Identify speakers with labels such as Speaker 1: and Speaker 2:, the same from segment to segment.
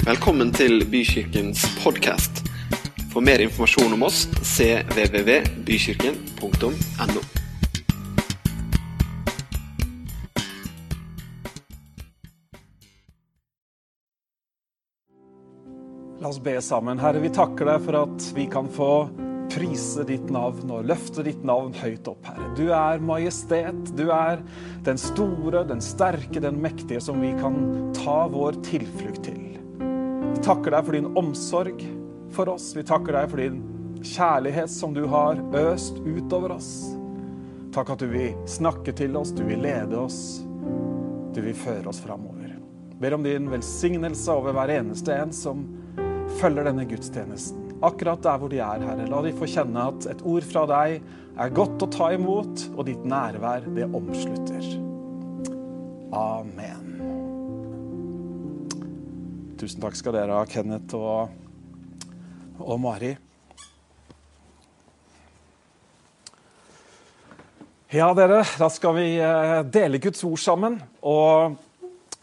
Speaker 1: Velkommen til Bykirkens podkast. For mer informasjon om oss cvvvbykirken.no.
Speaker 2: La oss be sammen. Herre, vi takker deg for at vi kan få prise ditt navn og løfte ditt navn høyt opp, Herre. Du er majestet. Du er den store, den sterke, den mektige som vi kan ta vår tilflukt til. Takker deg for din omsorg for oss. Vi takker deg for din kjærlighet som du har øst utover oss. Takk at du vil snakke til oss, du vil lede oss, du vil føre oss framover. Ber om din velsignelse over hver eneste en som følger denne gudstjenesten. Akkurat der hvor de er, Herre. La de få kjenne at et ord fra deg er godt å ta imot, og ditt nærvær, det omslutter. Amen. Tusen takk skal dere ha, Kenneth og, og Mari. Ja, dere, da skal vi eh, dele Guds ord sammen. Og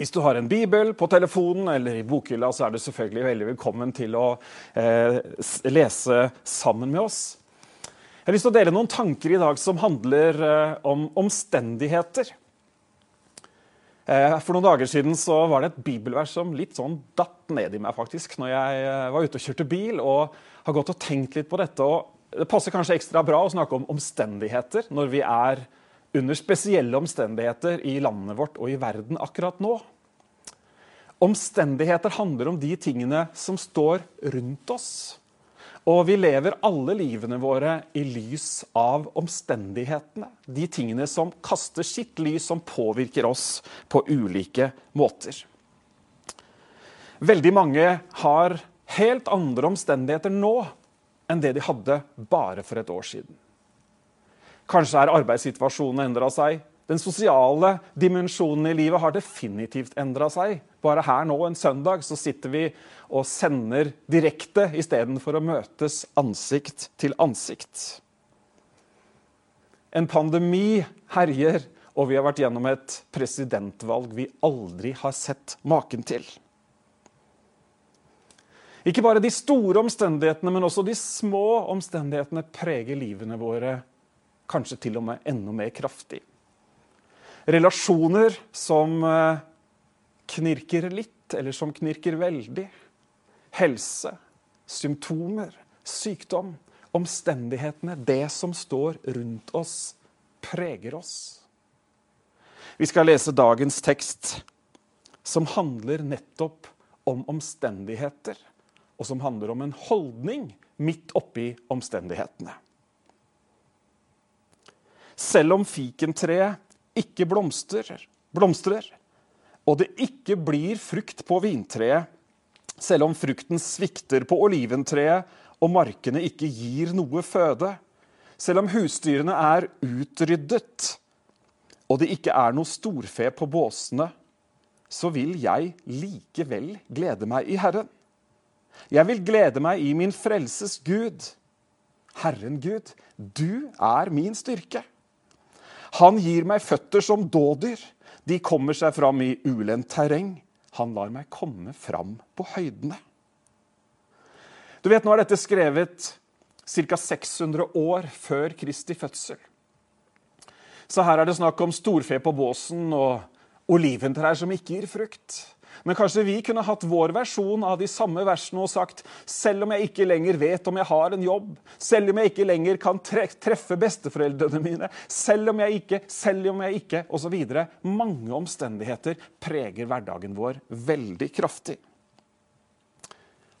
Speaker 2: hvis du har en bibel på telefonen eller i bokhylla, så er du selvfølgelig veldig velkommen til å eh, lese sammen med oss. Jeg har lyst til å dele noen tanker i dag som handler eh, om omstendigheter. Eh, for noen dager siden så var det et bibelvers som litt sånn datt ned i meg faktisk, når jeg eh, var ute og kjørte bil og har gått og tenkt litt på dette. og Det passer kanskje ekstra bra å snakke om omstendigheter når vi er under spesielle omstendigheter i landet vårt og i verden akkurat nå. Omstendigheter handler om de tingene som står rundt oss. Og vi lever alle livene våre i lys av omstendighetene. De tingene som kaster sitt lys, som påvirker oss på ulike måter. Veldig mange har helt andre omstendigheter nå enn det de hadde bare for et år siden. Kanskje er arbeidssituasjonen endra seg. Den sosiale dimensjonen i livet har definitivt endra seg. Bare her nå en søndag så sitter vi og sender direkte istedenfor å møtes ansikt til ansikt. En pandemi herjer, og vi har vært gjennom et presidentvalg vi aldri har sett maken til. Ikke bare de store omstendighetene, men også de små omstendighetene preger livene våre kanskje til og med enda mer kraftig. Relasjoner som knirker litt, eller som knirker veldig. Helse, symptomer, sykdom, omstendighetene, det som står rundt oss, preger oss. Vi skal lese dagens tekst, som handler nettopp om omstendigheter, og som handler om en holdning midt oppi omstendighetene. Selv om fikentreet ikke blomstrer, blomstrer, og det ikke blir frukt på vintreet, selv om frukten svikter på oliventreet og markene ikke gir noe føde, selv om husdyrene er utryddet og det ikke er noe storfe på båsene, så vil jeg likevel glede meg i Herren. Jeg vil glede meg i min frelses Gud. Herren Gud, du er min styrke. Han gir meg føtter som dådyr. De kommer seg fram i ulendt terreng. Han lar meg komme fram på høydene. Du vet, Nå er dette skrevet ca. 600 år før Kristi fødsel. Så her er det snakk om storfe på båsen og oliventrær som ikke gir frukt. Men kanskje vi kunne hatt vår versjon av de samme versene og sagt selv om jeg ikke lenger vet om jeg har en jobb, selv om jeg ikke lenger kan treffe besteforeldrene mine, selv om jeg ikke, selv om jeg ikke, osv. Mange omstendigheter preger hverdagen vår veldig kraftig.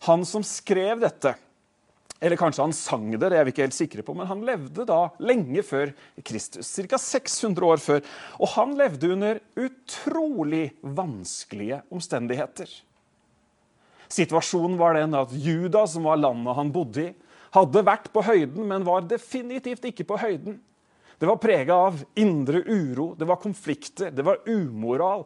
Speaker 2: Han som skrev dette, eller kanskje han sang det, det er vi ikke helt sikre på, men han levde da lenge før Kristus. Ca. 600 år før. Og han levde under utrolig vanskelige omstendigheter. Situasjonen var den at Juda, som var landet han bodde i, hadde vært på høyden, men var definitivt ikke på høyden. Det var prega av indre uro, det var konflikter, det var umoral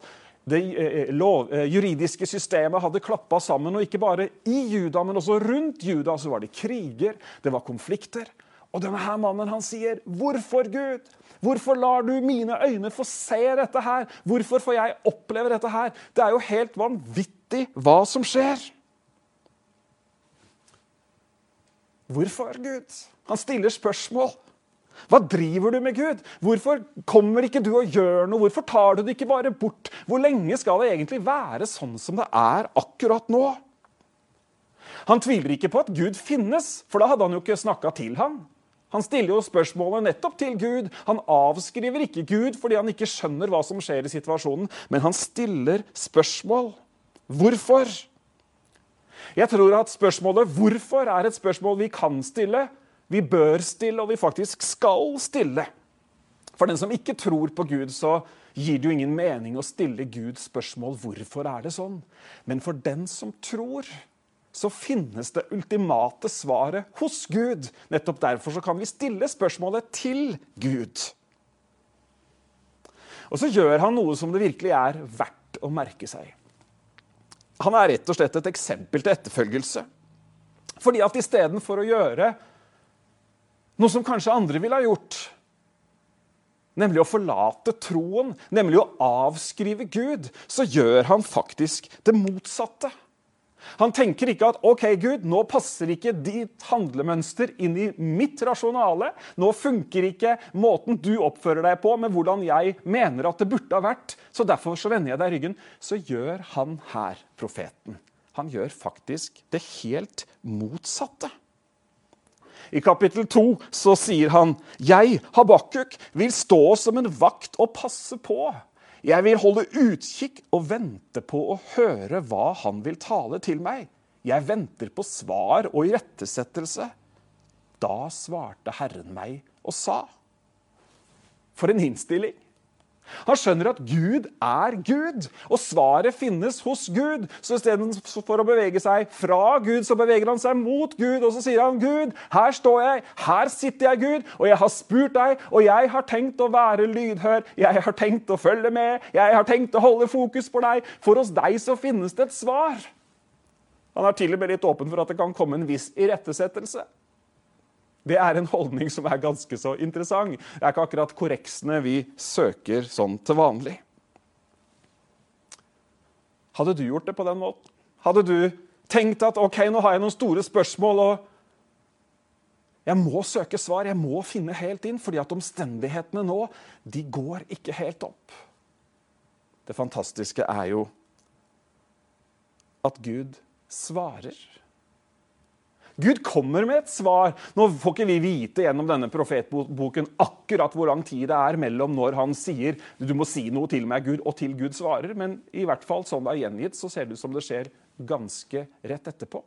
Speaker 2: det eh, lov, eh, juridiske systemet hadde klappa sammen. Og ikke bare i Juda, men også rundt Juda så var det kriger, det var konflikter. Og denne her mannen han sier, 'Hvorfor, Gud? Hvorfor lar du mine øyne få se dette her? Hvorfor får jeg oppleve dette her?' Det er jo helt vanvittig hva som skjer. Hvorfor, Gud? Han stiller spørsmål. Hva driver du med, Gud? Hvorfor kommer ikke du og gjør noe? Hvorfor tar du det ikke bare bort? Hvor lenge skal det egentlig være sånn som det er akkurat nå? Han tviler ikke på at Gud finnes, for da hadde han jo ikke snakka til ham. Han stiller jo spørsmålet nettopp til Gud. Han avskriver ikke Gud fordi han ikke skjønner hva som skjer i situasjonen, men han stiller spørsmål. Hvorfor? Jeg tror at spørsmålet 'hvorfor' er et spørsmål vi kan stille, vi bør stille, og vi faktisk skal stille. For den som ikke tror på Gud, så gir det jo ingen mening å stille Gud spørsmål 'hvorfor er det sånn'? Men for den som tror, så finnes det ultimate svaret hos Gud. Nettopp derfor kan vi stille spørsmålet til Gud. Og så gjør han noe som det virkelig er verdt å merke seg. Han er rett og slett et eksempel til etterfølgelse. Fordi at istedenfor å gjøre noe som kanskje andre ville ha gjort, nemlig å forlate troen, nemlig å avskrive Gud, så gjør han faktisk det motsatte. Han tenker ikke at ok, Gud, nå passer ikke ditt handlemønster inn i mitt rasjonale. Nå funker ikke måten du oppfører deg på, med hvordan jeg mener at det burde ha vært. Så derfor så vender jeg deg ryggen. Så gjør han her, profeten. Han gjør faktisk det helt motsatte. I kapittel 2 så sier han, 'Jeg, Habakuk, vil stå som en vakt og passe på.' Jeg vil holde utkikk og vente på å høre hva han vil tale til meg. Jeg venter på svar og irettesettelse. Da svarte Herren meg og sa. For en innstilling! Han skjønner at Gud er Gud, og svaret finnes hos Gud. Så istedenfor å bevege seg fra Gud, så beveger han seg mot Gud. Og så sier han, 'Gud, her står jeg, her sitter jeg, Gud, og jeg har spurt deg, og jeg har tenkt å være lydhør, jeg har tenkt å følge med, jeg har tenkt å holde fokus på deg, for hos deg så finnes det et svar.' Han er til og med litt åpen for at det kan komme en viss irettesettelse. Det er en holdning som er ganske så interessant. Det er ikke akkurat korreksene vi søker sånn til vanlig. Hadde du gjort det på den måten? Hadde du tenkt at ok, nå har jeg noen store spørsmål, og jeg må søke svar, jeg må finne helt inn, fordi at omstendighetene nå, de går ikke helt opp. Det fantastiske er jo at Gud svarer. Gud kommer med et svar. Nå får ikke vi vite gjennom denne profetboken akkurat hvor lang tid det er mellom når han sier du må si noe til meg, Gud, og til Gud svarer, men i hvert fall sånn det er gjengitt, så ser det ut som det skjer ganske rett etterpå.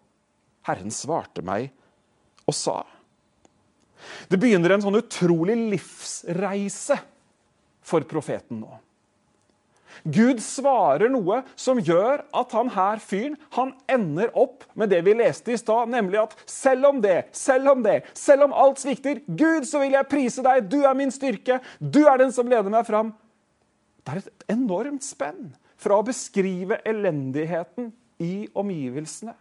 Speaker 2: Herren svarte meg og sa. Det begynner en sånn utrolig livsreise for profeten nå. Gud svarer noe som gjør at han her fyren han ender opp med det vi leste i stad, nemlig at selv om det, selv om det, selv om alt svikter, Gud, så vil jeg prise deg, du er min styrke, du er den som leder meg fram. Det er et enormt spenn fra å beskrive elendigheten i omgivelsene,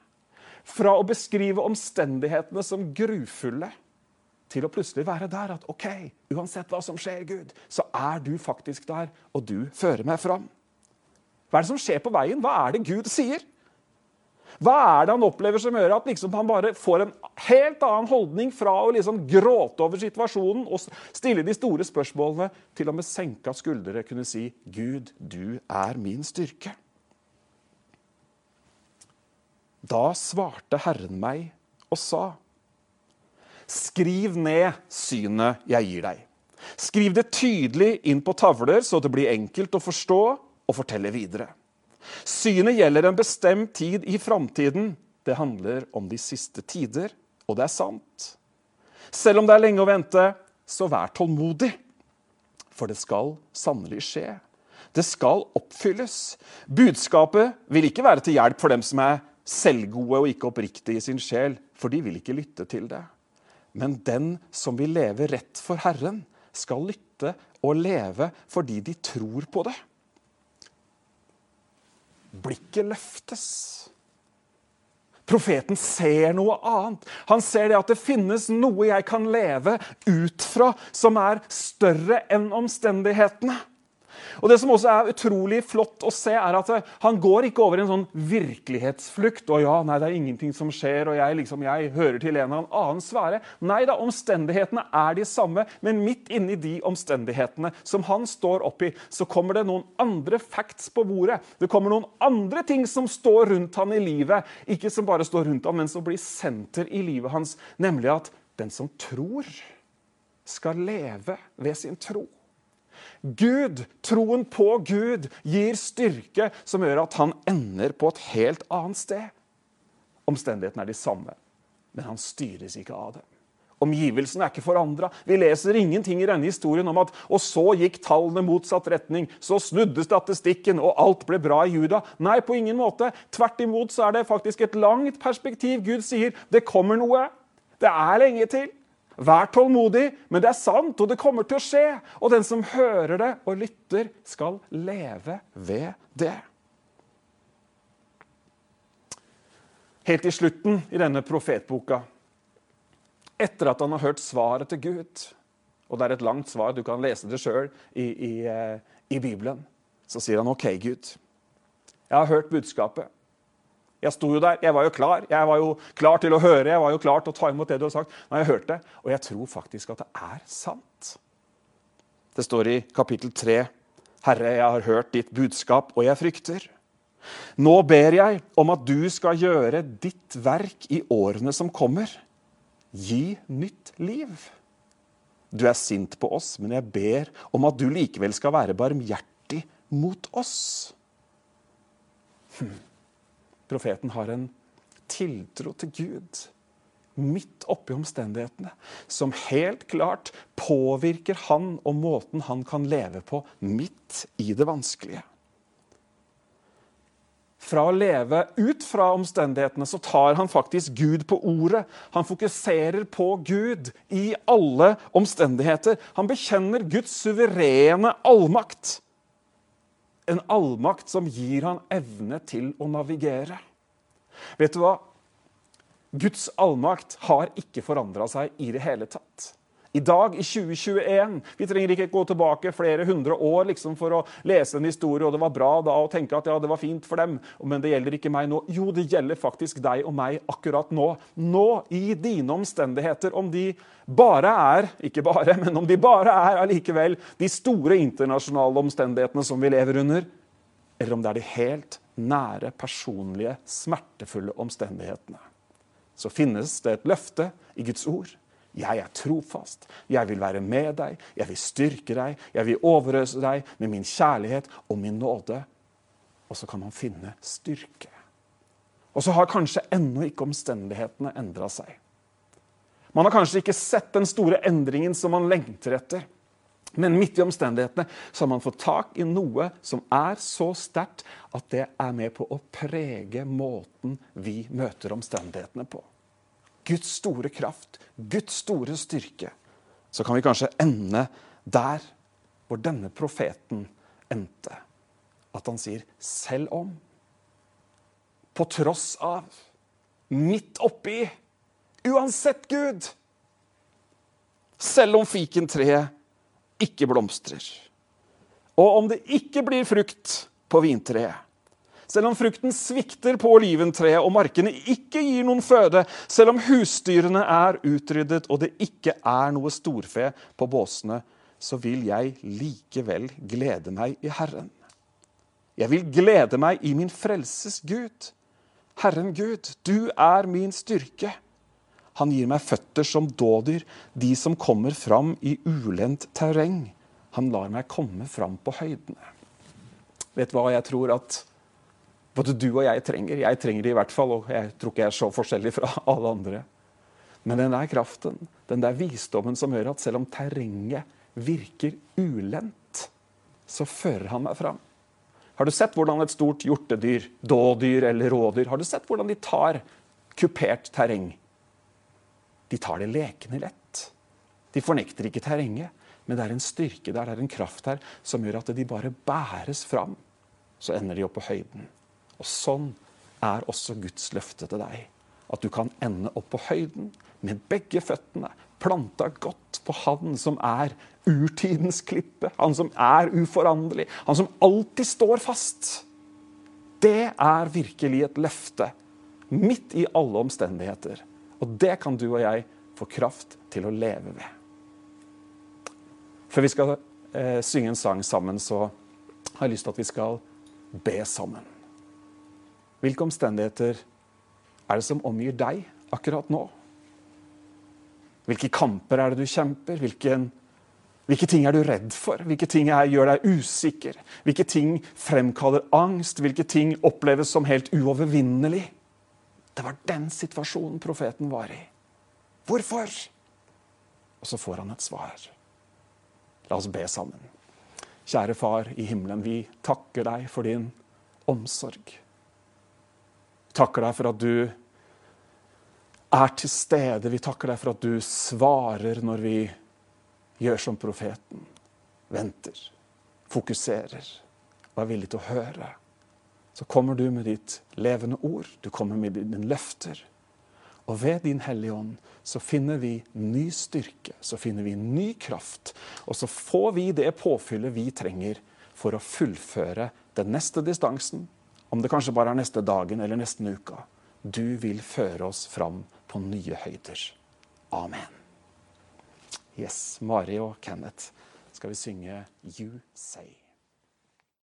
Speaker 2: fra å beskrive omstendighetene som grufulle, til å plutselig være der at OK, uansett hva som skjer, Gud, så er du faktisk der, og du fører meg fram. Hva er det som skjer på veien? Hva er det Gud sier? Hva er det han opplever som gjør at liksom han bare får en helt annen holdning fra å liksom gråte over situasjonen og stille de store spørsmålene, til å med senka skuldre kunne si 'Gud, du er min styrke'? Da svarte Herren meg og sa, 'Skriv ned synet jeg gir deg.' Skriv det tydelig inn på tavler, så det blir enkelt å forstå og fortelle videre. Synet gjelder en bestemt tid i framtiden. Det handler om de siste tider, og det er sant. Selv om det er lenge å vente, så vær tålmodig. For det skal sannelig skje. Det skal oppfylles. Budskapet vil ikke være til hjelp for dem som er selvgode og ikke oppriktige i sin sjel, for de vil ikke lytte til det. Men den som vil leve rett for Herren, skal lytte og leve fordi de tror på det. Blikket løftes. Profeten ser noe annet. Han ser det at det finnes noe jeg kan leve ut fra, som er større enn omstendighetene. Og Det som også er utrolig flott å se, er at han går ikke over en sånn virkelighetsflukt. og ja, nei, det er ingenting som skjer, og jeg, liksom, jeg hører til en eller annen sfære. Nei da, omstendighetene er de samme, men midt inni de omstendighetene som han står oppi, så kommer det noen andre facts på bordet. Det kommer noen andre ting som står rundt han i livet. Ikke som bare står rundt han, men som blir senter i livet hans. Nemlig at den som tror, skal leve ved sin tro. Gud, troen på Gud, gir styrke som gjør at han ender på et helt annet sted. Omstendighetene er de samme, men han styres ikke av dem. Omgivelsene er ikke forandra. Vi leser ingenting i denne historien om at og så gikk tallene motsatt retning, så snudde statistikken, og alt ble bra i Juda. Nei, på ingen måte. Tvert imot så er det faktisk et langt perspektiv. Gud sier det kommer noe. Det er lenge til. Vær tålmodig, men det er sant, og det kommer til å skje. Og den som hører det og lytter, skal leve ved det. Helt i slutten i denne profetboka, etter at han har hørt svaret til Gud, og det er et langt svar, du kan lese det sjøl i, i, eh, i Bibelen, så sier han OK, Gud, jeg har hørt budskapet. Jeg sto jo der, jeg var jo klar. Jeg var jo klar til å høre, jeg var jo klar til å ta imot det du har sagt. Men jeg hørte Og jeg tror faktisk at det er sant. Det står i kapittel 3.: Herre, jeg har hørt ditt budskap, og jeg frykter. Nå ber jeg om at du skal gjøre ditt verk i årene som kommer. Gi nytt liv. Du er sint på oss, men jeg ber om at du likevel skal være barmhjertig mot oss. Hm. Profeten har en tiltro til Gud midt oppi omstendighetene, som helt klart påvirker han og måten han kan leve på midt i det vanskelige. Fra å leve ut fra omstendighetene så tar han faktisk Gud på ordet. Han fokuserer på Gud i alle omstendigheter. Han bekjenner Guds suverene allmakt en allmakt som gir han evne til å navigere. Vet du hva? Guds allmakt har ikke forandra seg i det hele tatt. I dag, i 2021 Vi trenger ikke gå tilbake flere hundre år liksom, for å lese en historie, og det var bra da, og tenke at ja, det var fint for dem, men det gjelder ikke meg nå. Jo, det gjelder faktisk deg og meg akkurat nå. Nå, i dine omstendigheter. Om de bare er, ikke bare, men om de bare er allikevel de store internasjonale omstendighetene som vi lever under, eller om det er de helt nære, personlige, smertefulle omstendighetene, så finnes det et løfte i Guds ord 'Jeg er trofast. Jeg vil være med deg. Jeg vil styrke deg. Jeg vil overøse deg med min kjærlighet og min nåde.' Og så kan man finne styrke. Og så har kanskje ennå ikke omstendighetene endra seg. Man har kanskje ikke sett den store endringen som man lengter etter. Men midt i omstendighetene så har man fått tak i noe som er så sterkt at det er med på å prege måten vi møter omstendighetene på. Guds store kraft, Guds store styrke, så kan vi kanskje ende der hvor denne profeten endte. At han sier 'selv om', på tross av, midt oppi, uansett Gud. Selv om fikentreet ikke blomstrer, og om det ikke blir frukt på vintreet, selv om frukten svikter på oliventreet og markene ikke gir noen føde, selv om husdyrene er utryddet og det ikke er noe storfe på båsene, så vil jeg likevel glede meg i Herren. Jeg vil glede meg i min frelses Gud. Herren Gud, du er min styrke. Han gir meg føtter som dådyr, de som kommer fram i ulendt terreng. Han lar meg komme fram på høydene. Vet du hva jeg tror at både du og jeg trenger. Jeg trenger det i hvert fall, og jeg tror ikke jeg er så forskjellig fra alle andre. Men den der kraften, den der visdommen som gjør at selv om terrenget virker ulendt, så fører han meg fram. Har du sett hvordan et stort hjortedyr, dådyr eller rådyr, har du sett hvordan de tar kupert terreng? De tar det lekende lett. De fornekter ikke terrenget, men det er en styrke der, det er en kraft her som gjør at de bare bæres fram. Så ender de opp på høyden. Og sånn er også Guds løfte til deg. at du kan ende opp på høyden med begge føttene planta godt på Han som er urtidens klippe, Han som er uforanderlig, Han som alltid står fast. Det er virkelig et løfte midt i alle omstendigheter. Og det kan du og jeg få kraft til å leve ved. Før vi skal eh, synge en sang sammen, så har jeg lyst til at vi skal be sammen. Hvilke omstendigheter er det som omgir deg akkurat nå? Hvilke kamper er det du kjemper? Hvilken, hvilke ting er du redd for? Hvilke ting er, gjør deg usikker? Hvilke ting fremkaller angst? Hvilke ting oppleves som helt uovervinnelig? Det var den situasjonen profeten var i. Hvorfor? Og så får han et svar. La oss be sammen. Kjære Far i himmelen, vi takker deg for din omsorg. Takker deg for at du er til stede. Vi takker deg for at du svarer når vi gjør som profeten. Venter, fokuserer og er villig til å høre. Så kommer du med ditt levende ord, du kommer med dine løfter. Og ved Din Hellige Ånd så finner vi ny styrke, så finner vi ny kraft. Og så får vi det påfyllet vi trenger for å fullføre den neste distansen. Om det kanskje bare er neste dagen eller neste uka. Du vil føre oss fram på nye høyder. Amen. Yes, Mari og Kenneth skal vi synge You Say.